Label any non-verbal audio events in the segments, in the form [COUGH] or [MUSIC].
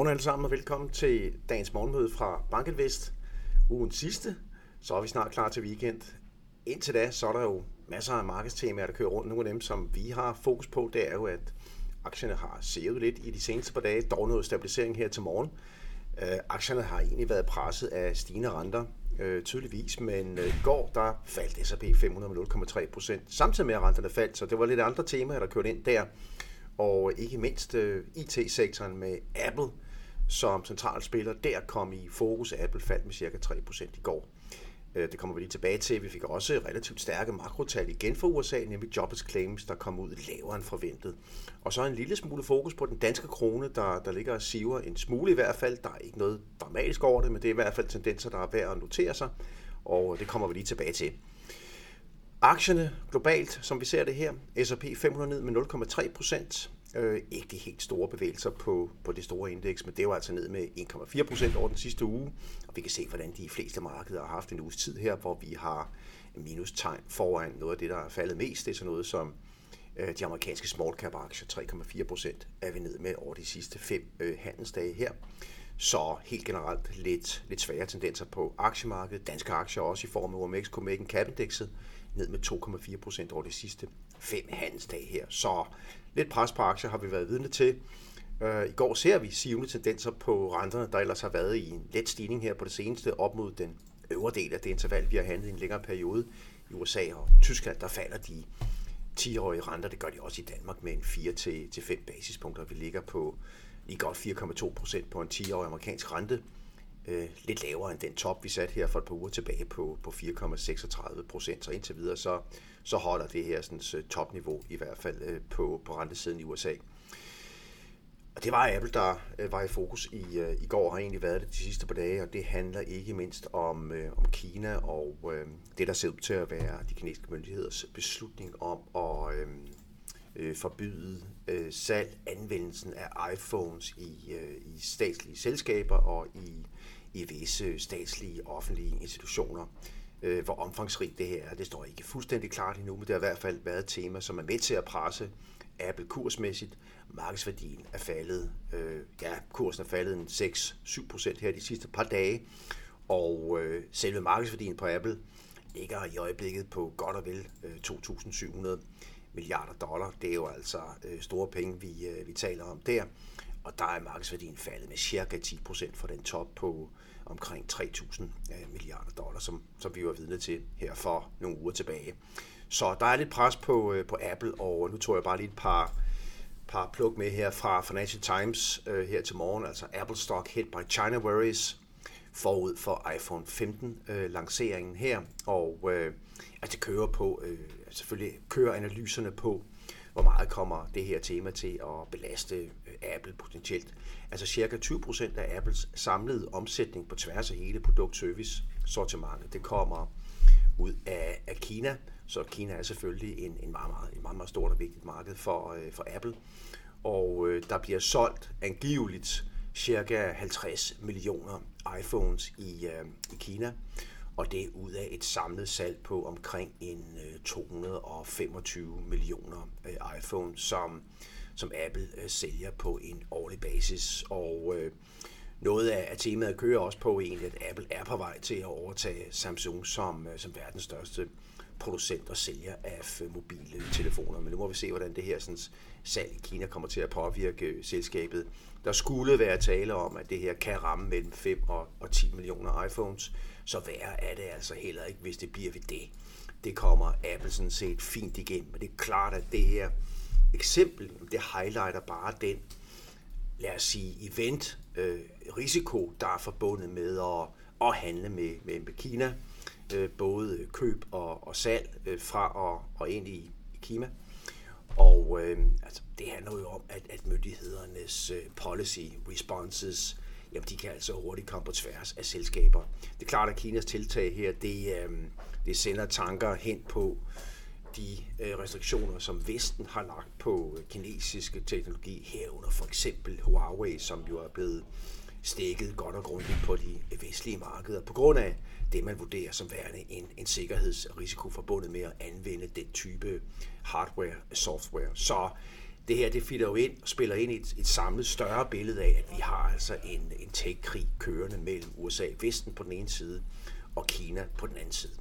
Godmorgen alle sammen og velkommen til dagens morgenmøde fra Bankinvest. Ugen sidste, så er vi snart klar til weekend. Indtil da, så er der jo masser af markedstemaer, der kører rundt. Nogle af dem, som vi har fokus på, det er jo, at aktierne har sævet lidt i de seneste par dage. Dog noget stabilisering her til morgen. Uh, aktierne har egentlig været presset af stigende renter, øh, tydeligvis, men øh, i går der faldt S&P 500 med 0,3 procent, samtidig med at renterne faldt, så det var lidt andre temaer, der kørte ind der og ikke mindst IT-sektoren med Apple som central spiller, der kom i fokus. Apple faldt med cirka 3% i går. Øh, det kommer vi lige tilbage til. Vi fik også relativt stærke makrotal igen fra USA, nemlig jobless claims, der kom ud lavere end forventet. Og så en lille smule fokus på den danske krone, der, der ligger og siver en smule i hvert fald. Der er ikke noget dramatisk over det, men det er i hvert fald tendenser, der er værd at notere sig, og det kommer vi lige tilbage til. Aktierne globalt, som vi ser det her, S&P 500 ned med 0,3 procent. Øh, ikke de helt store bevægelser på, på det store indeks, men det var altså ned med 1,4 procent over den sidste uge. Og vi kan se, hvordan de fleste markeder har haft en uges tid her, hvor vi har minustegn foran noget af det, der er faldet mest. Det er sådan noget som øh, de amerikanske small cap aktier, 3,4 procent er vi ned med over de sidste fem øh, handelsdage her. Så helt generelt lidt, lidt svære tendenser på aktiemarkedet. Danske aktier også i form af OMX Copenhagen Cap Indexet ned med 2,4 procent over de sidste fem handelsdage her. Så lidt pres på aktier har vi været vidne til. Øh, I går ser vi sivende tendenser på renterne, der ellers har været i en let stigning her på det seneste, op mod den øvre del af det interval, vi har handlet i en længere periode. I USA og Tyskland, der falder de 10-årige renter, det gør de også i Danmark med en 4-5 basispunkter. Vi ligger på lige godt 4,2 procent på en 10-årig amerikansk rente øh, lidt lavere end den top, vi satte her for et par uger tilbage på, på 4,36 procent. Så indtil videre, så, så holder det her sådan, øh, topniveau i hvert fald øh, på, på rentesiden i USA. Og det var Apple, der øh, var i fokus i, øh, i går, og har egentlig været det de sidste par dage, og det handler ikke mindst om, øh, om Kina og øh, det, der ser ud til at være de kinesiske myndigheders beslutning om at øh, øh, forbyde øh, salg, anvendelsen af iPhones i, øh, i statslige selskaber og i i visse statslige offentlige institutioner. Øh, hvor omfangsrigt det her er, det står ikke fuldstændig klart endnu, men det har i hvert fald været et tema, som er med til at presse Apple kursmæssigt. Markedsværdien er faldet, øh, ja, kursen er faldet en 6-7 procent her de sidste par dage, og øh, selve markedsværdien på Apple ligger i øjeblikket på godt og vel øh, 2.700 milliarder dollar. Det er jo altså øh, store penge, vi, øh, vi taler om der og der er markedsværdien faldet med cirka 10 procent fra den top på omkring 3.000 øh, milliarder dollar, som, som vi var vidne til her for nogle uger tilbage. Så der er lidt pres på, øh, på Apple, og nu tog jeg bare lige et par, par pluk med her fra Financial Times øh, her til morgen, altså Apple stock hit by China worries forud for iPhone 15 øh, lanceringen her, og øh, altså det kører på, øh, altså, selvfølgelig kører analyserne på, hvor meget kommer det her tema til at belaste øh, Apple potentielt. Altså cirka 20% af Apples samlede omsætning på tværs af hele produkt-service sortimentet, det kommer ud af, af Kina. Så Kina er selvfølgelig en, en, meget, meget, en meget, meget stort og vigtigt marked for, øh, for Apple. Og øh, der bliver solgt angiveligt cirka 50 millioner iPhones i, øh, i Kina og det er ud af et samlet salg på omkring en øh, 225 millioner øh, iPhone, som, som Apple øh, sælger på en årlig basis. Og øh, noget af, temaet kører også på egentlig, at Apple er på vej til at overtage Samsung som, øh, som verdens største producent og sælger af mobile telefoner. Men nu må vi se, hvordan det her sådan, salg i Kina kommer til at påvirke øh, selskabet. Der skulle være tale om, at det her kan ramme mellem 5 og, og 10 millioner iPhones så værre er det altså heller ikke, hvis det bliver ved det. Det kommer Apple sådan set fint igennem, men det er klart, at det her eksempel, det highlighter bare den, lad os sige, event, øh, risiko, der er forbundet med at, at handle med, med, med Kina, øh, både køb og, og salg øh, fra og, og ind i, i Kina. Og øh, altså, det handler jo om, at, at myndighedernes øh, policy responses jamen de kan altså hurtigt komme på tværs af selskaber. Det er klart, at Kinas tiltag her, det, øh, det sender tanker hen på de øh, restriktioner, som Vesten har lagt på kinesiske teknologi, herunder for eksempel Huawei, som jo er blevet stikket godt og grundigt på de vestlige markeder, på grund af det, man vurderer som værende en, en sikkerhedsrisiko forbundet med at anvende den type hardware software. Så det her det fitter jo ind og spiller ind i et, et samlet større billede af, at vi har altså en, en tech-krig kørende mellem USA og Vesten på den ene side, og Kina på den anden side.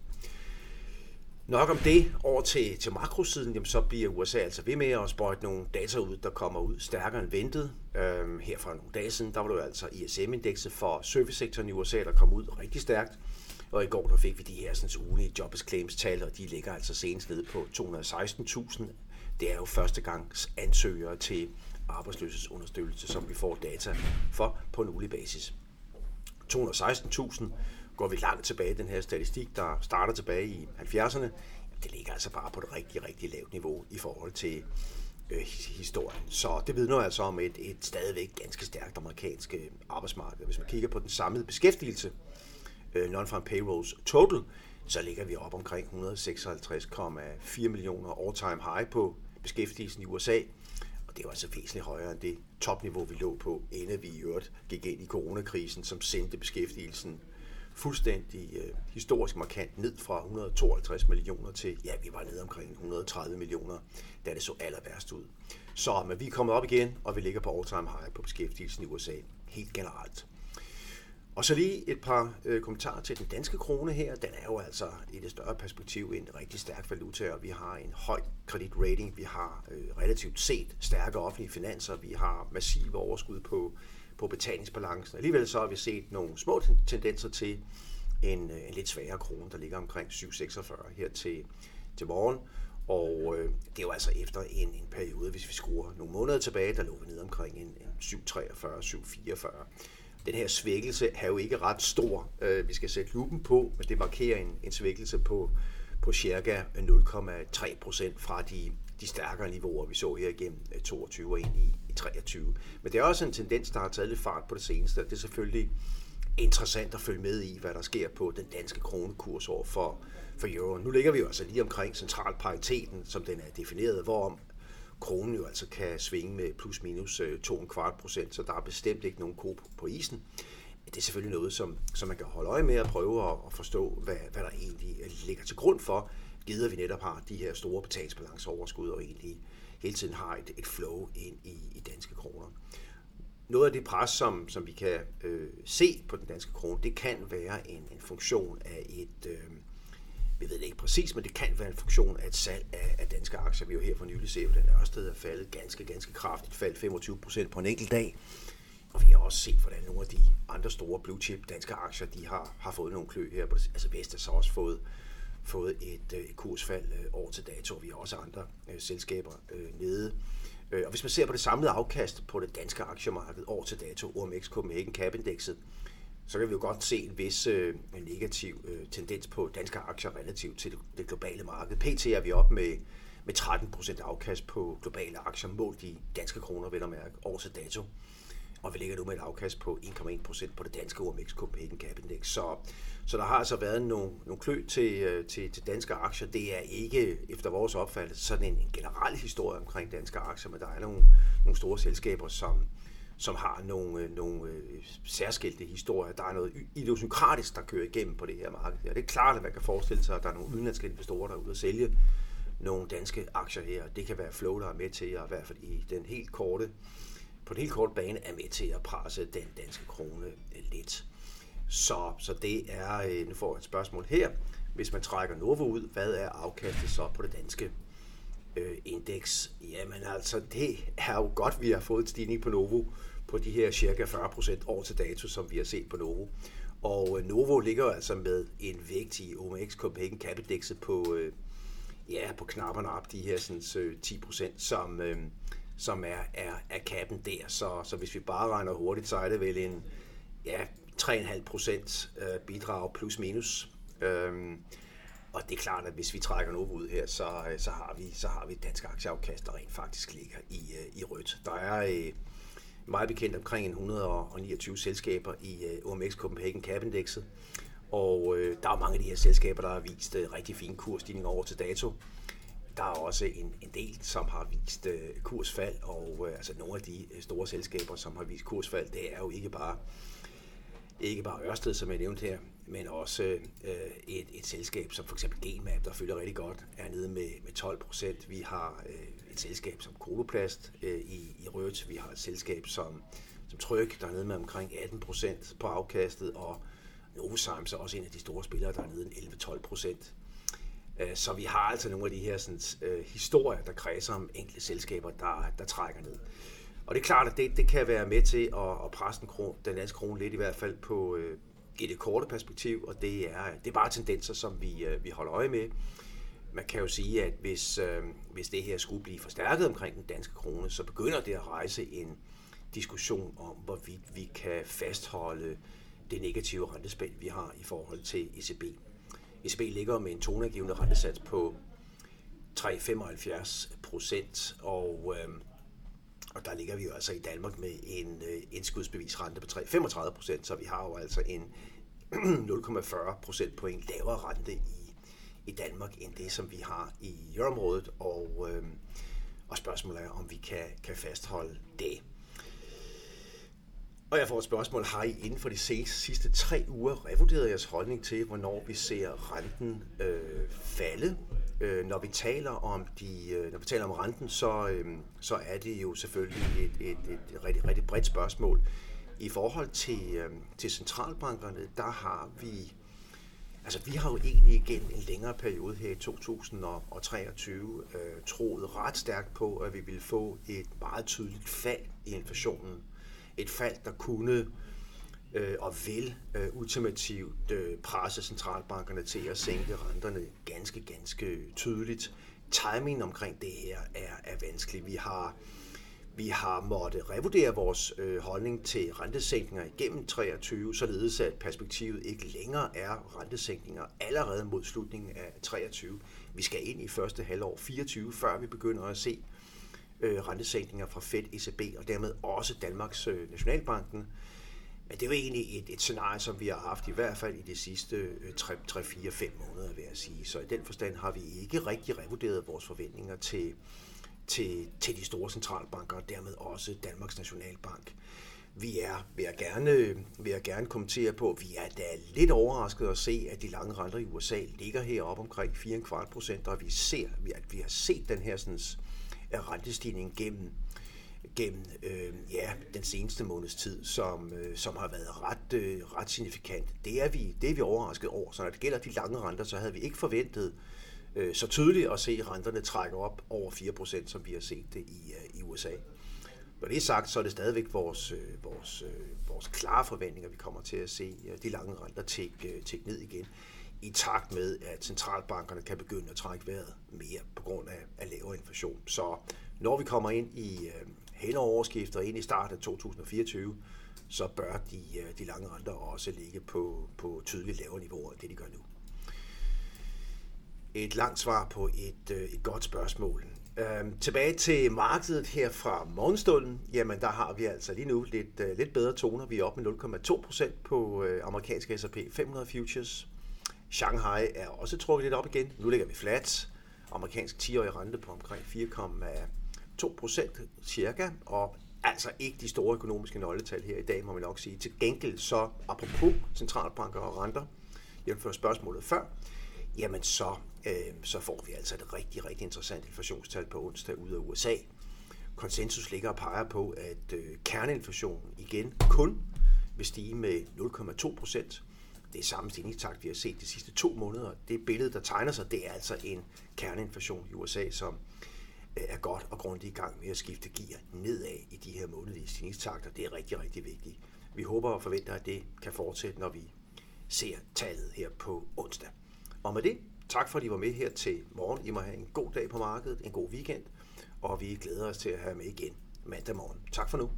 Nok om det. Over til, til makrosiden, jamen, så bliver USA altså ved med at sprøjte nogle data ud, der kommer ud stærkere end ventet. Øhm, her for nogle dage siden, der var det jo altså ISM-indekset for servicesektoren i USA, der kom ud rigtig stærkt. Og i går der fik vi de her sådan, ugenlige jobless claims tal, og de ligger altså senest nede på 216.000. Det er jo første gangs ansøgere til arbejdsløshedsunderstøttelse, som vi får data for på en ulig basis. 216.000 går vi langt tilbage den her statistik, der starter tilbage i 70'erne, det ligger altså bare på et rigtig, rigtig lavt niveau i forhold til øh, historien. Så det vidner altså om et, et stadigvæk ganske stærkt amerikansk øh, arbejdsmarked. Hvis man kigger på den samlede beskæftigelse, øh, non-farm payrolls total, så ligger vi op omkring 156,4 millioner all-time high på beskæftigelsen i USA. Og det er altså væsentligt højere end det topniveau, vi lå på, inden vi i øvrigt gik ind i coronakrisen, som sendte beskæftigelsen fuldstændig øh, historisk markant ned fra 152 millioner til, ja, vi var nede omkring 130 millioner, da det så aller værst ud. Så men vi er kommet op igen, og vi ligger på all-time high på beskæftigelsen i USA, helt generelt. Og så lige et par øh, kommentarer til den danske krone her. Den er jo altså i det større perspektiv en rigtig stærk valuta, og vi har en høj kreditrating, vi har øh, relativt set stærke offentlige finanser, vi har massive overskud på på betalingsbalancen. Alligevel så har vi set nogle små tendenser til en, øh, en lidt svagere krone, der ligger omkring 7,46 her til, til morgen. Og øh, det er jo altså efter en, en periode, hvis vi skruer nogle måneder tilbage, der lå vi ned omkring en, en 7,43, 7,44. Den her svækkelse er jo ikke ret stor. Øh, vi skal sætte lupen på, men det markerer en, en svækkelse på, på cirka 0,3 procent fra de, de stærkere niveauer, vi så her igennem øh, 22 og ind i, i 23. Men det er også en tendens, der har taget lidt fart på det seneste. Det er selvfølgelig interessant at følge med i, hvad der sker på den danske kronekurs over for, for euro. Nu ligger vi jo altså lige omkring centralpariteten, som den er defineret, hvorom kronen jo altså kan svinge med plus minus øh, 2,25 procent, så der er bestemt ikke nogen ko på isen. Det er selvfølgelig noget, som, som man kan holde øje med og prøve at, at forstå, hvad, hvad der egentlig ligger til grund for, givet vi netop har de her store betalingsbalanceoverskud og egentlig hele tiden har et, et flow ind i, i danske kroner. Noget af det pres, som, som vi kan øh, se på den danske krone, det kan være en, en funktion af et, øh, vi ved det ikke præcis, men det kan være en funktion af et salg af, af danske aktier. Vi har jo her for nylig set, at den Ørsted er faldet ganske, ganske kraftigt, faldt 25 procent på en enkelt dag. Og vi har også set, hvordan nogle af de andre store blue chip danske aktier, de har, har fået nogle klø her. Altså Vestas har også fået fået et, øh, et kursfald øh, år til dato. Vi har også andre øh, selskaber nede. Og hvis man ser på det samlede afkast på det danske aktiemarked år til dato, OMX Copenhagen Cap Indexet, så kan vi jo godt se en vis øh, negativ øh, tendens på danske aktier relativt til det, det globale marked. PT er vi op med, med 13% afkast på globale aktier, målt i danske kroner, vel at mærke, år til dato og vi ligger nu med et afkast på 1,1% på det danske OMX Copenhagen Cap Index. Så, så der har altså været nogle, nogle klø til, øh, til, til danske aktier. Det er ikke, efter vores opfattelse, sådan en, en generel historie omkring danske aktier, men der er nogle, nogle store selskaber, som, som har nogle, øh, nogle øh, særskilte historier. Der er noget idiosynkratisk, der kører igennem på det her marked. Ja, det er klart, at man kan forestille sig, at der er nogle udenlandske investorer, der er ude at sælge nogle danske aktier her. Det kan være flow, der er med til, og i hvert fald i den helt korte på den helt korte bane er med til at presse den danske krone øh, lidt. Så, så det er, øh, nu får jeg et spørgsmål her, hvis man trækker Novo ud, hvad er afkastet så på det danske øh, indeks? Jamen altså, det er jo godt, vi har fået en stigning på Novo på de her cirka 40% år til dato, som vi har set på Novo. Og øh, Novo ligger jo altså med en vægt i OMX Copenhagen Cap på, øh, ja, på knapperne op, de her sådan, 10%, øh, som, øh, som er, er, er kappen der. Så, så hvis vi bare regner hurtigt, så er det vel en ja, 3,5 procent øh, bidrag plus minus. Øhm, og det er klart, at hvis vi trækker noget ud her, så, øh, så, har, vi, så har vi et dansk aktieafkast, der rent faktisk ligger i, øh, i rødt. Der er øh, meget bekendt omkring 129 selskaber i øh, OMX Copenhagen Cap Indexet. Og øh, der er mange af de her selskaber, der har vist øh, rigtig fine kursstigninger over til dato der er også en, en del, som har vist øh, kursfald, og øh, altså nogle af de øh, store selskaber, som har vist kursfald, det er jo ikke bare ikke bare Ørsted, som jeg nævnte her, men også øh, et, et selskab som for eksempel Genmap, der følger rigtig godt, er nede med, med 12 procent. Vi har øh, et selskab som Koloplast øh, i, i rødt. Vi har et selskab som, som Tryk, der er nede med omkring 18 procent på afkastet, og Novozymes er også en af de store spillere, der er nede 11-12 procent. Øh, så vi har altså nogle af de her sådan, øh, historier, der kredser om enkelte selskaber, der, der trækker ned. Og det er klart, at det, det kan være med til at, at presse den, kron, den danske krone lidt i hvert fald på, øh, i det korte perspektiv, og det er, det er bare tendenser, som vi, øh, vi holder øje med. Man kan jo sige, at hvis, øh, hvis det her skulle blive forstærket omkring den danske krone, så begynder det at rejse en diskussion om, hvorvidt vi kan fastholde det negative rentespænd, vi har i forhold til ECB. ECB ligger med en tonegivende rentesats på 3,75 procent, og, øh, og der ligger vi jo altså i Danmark med en øh, indskudsbevisrente på 3,35 procent, så vi har jo altså en [CLEARS THROAT] 0,40 procent point lavere rente i, i Danmark end det, som vi har i euroområdet, og, øh, og spørgsmålet er, om vi kan, kan fastholde det. Og jeg får et spørgsmål, har I inden for de sidste tre uger revurderet jeres holdning til, hvornår vi ser renten øh, falde? Øh, når vi taler om de, øh, når vi taler om renten, så, øh, så er det jo selvfølgelig et, et, et, et rigtig, rigtig bredt spørgsmål. I forhold til, øh, til centralbankerne, der har vi Altså, vi har jo egentlig igen en længere periode her i 2023 øh, troet ret stærkt på, at vi ville få et meget tydeligt fald i inflationen et fald, der kunne øh, og vil øh, ultimativt øh, presse centralbankerne til at sænke renterne ganske, ganske tydeligt. Timingen omkring det her er, er vanskelig. Vi har, vi har måttet revurdere vores øh, holdning til rentesænkninger igennem 23, således at perspektivet ikke længere er rentesænkninger allerede mod slutningen af 23. Vi skal ind i første halvår 24, før vi begynder at se øh, rentesænkninger fra Fed, ECB og dermed også Danmarks øh, Nationalbanken. Men det er jo egentlig et, et scenarie, som vi har haft i hvert fald i de sidste øh, 3-4-5 måneder, vil jeg sige. Så i den forstand har vi ikke rigtig revurderet vores forventninger til, til, til de store centralbanker, og dermed også Danmarks Nationalbank. Vi er, vil jeg gerne, øh, vil jeg gerne kommentere på, vi er da lidt overrasket at se, at de lange renter i USA ligger heroppe omkring 4,25 procent, og vi ser, at vi har set den her sådan, af rentestigningen gennem, gennem øh, ja, den seneste måneds tid, som, øh, som har været ret, øh, ret signifikant. Det er, vi, det er vi overrasket over. Så når det gælder de lange renter, så havde vi ikke forventet øh, så tydeligt at se renterne trække op over 4%, som vi har set det i, øh, i USA. Når det er sagt, så er det stadigvæk vores, øh, vores, øh, vores klare forventninger, vi kommer til at se øh, de lange renter tække, øh, ned igen i takt med, at centralbankerne kan begynde at trække vejret mere på grund af, af lavere inflation. Så når vi kommer ind i øh, hælderoverskiftet og ind i starten af 2024, så bør de, øh, de lange renter også ligge på, på tydeligt lavere niveauer end det, de gør nu. Et langt svar på et, øh, et godt spørgsmål. Øhm, tilbage til markedet her fra morgenstunden. Jamen, der har vi altså lige nu lidt, øh, lidt bedre toner. Vi er oppe med 0,2% på øh, amerikanske S&P 500 futures. Shanghai er også trukket lidt op igen. Nu ligger vi flat. Amerikansk 10-årig rente på omkring 4,2 procent cirka, og altså ikke de store økonomiske nøgletal her i dag, må man nok sige. Til gengæld så, apropos centralbanker og renter, jævnfør spørgsmålet før, jamen så, øh, så får vi altså et rigtig, rigtig interessant inflationstal på onsdag ud af USA. Konsensus ligger og peger på, at øh, kerneinflationen igen kun vil stige med 0,2 procent det er samme stigningstakt, vi har set de sidste to måneder. Det billede, der tegner sig, det er altså en kerneinflation i USA, som øh, er godt og grundigt i gang med at skifte gear nedad i de her månedlige stigningstakter. Det er rigtig, rigtig vigtigt. Vi håber og forventer, at det kan fortsætte, når vi ser tallet her på onsdag. Og med det, tak fordi I var med her til morgen. I må have en god dag på markedet, en god weekend, og vi glæder os til at have med igen mandag morgen. Tak for nu.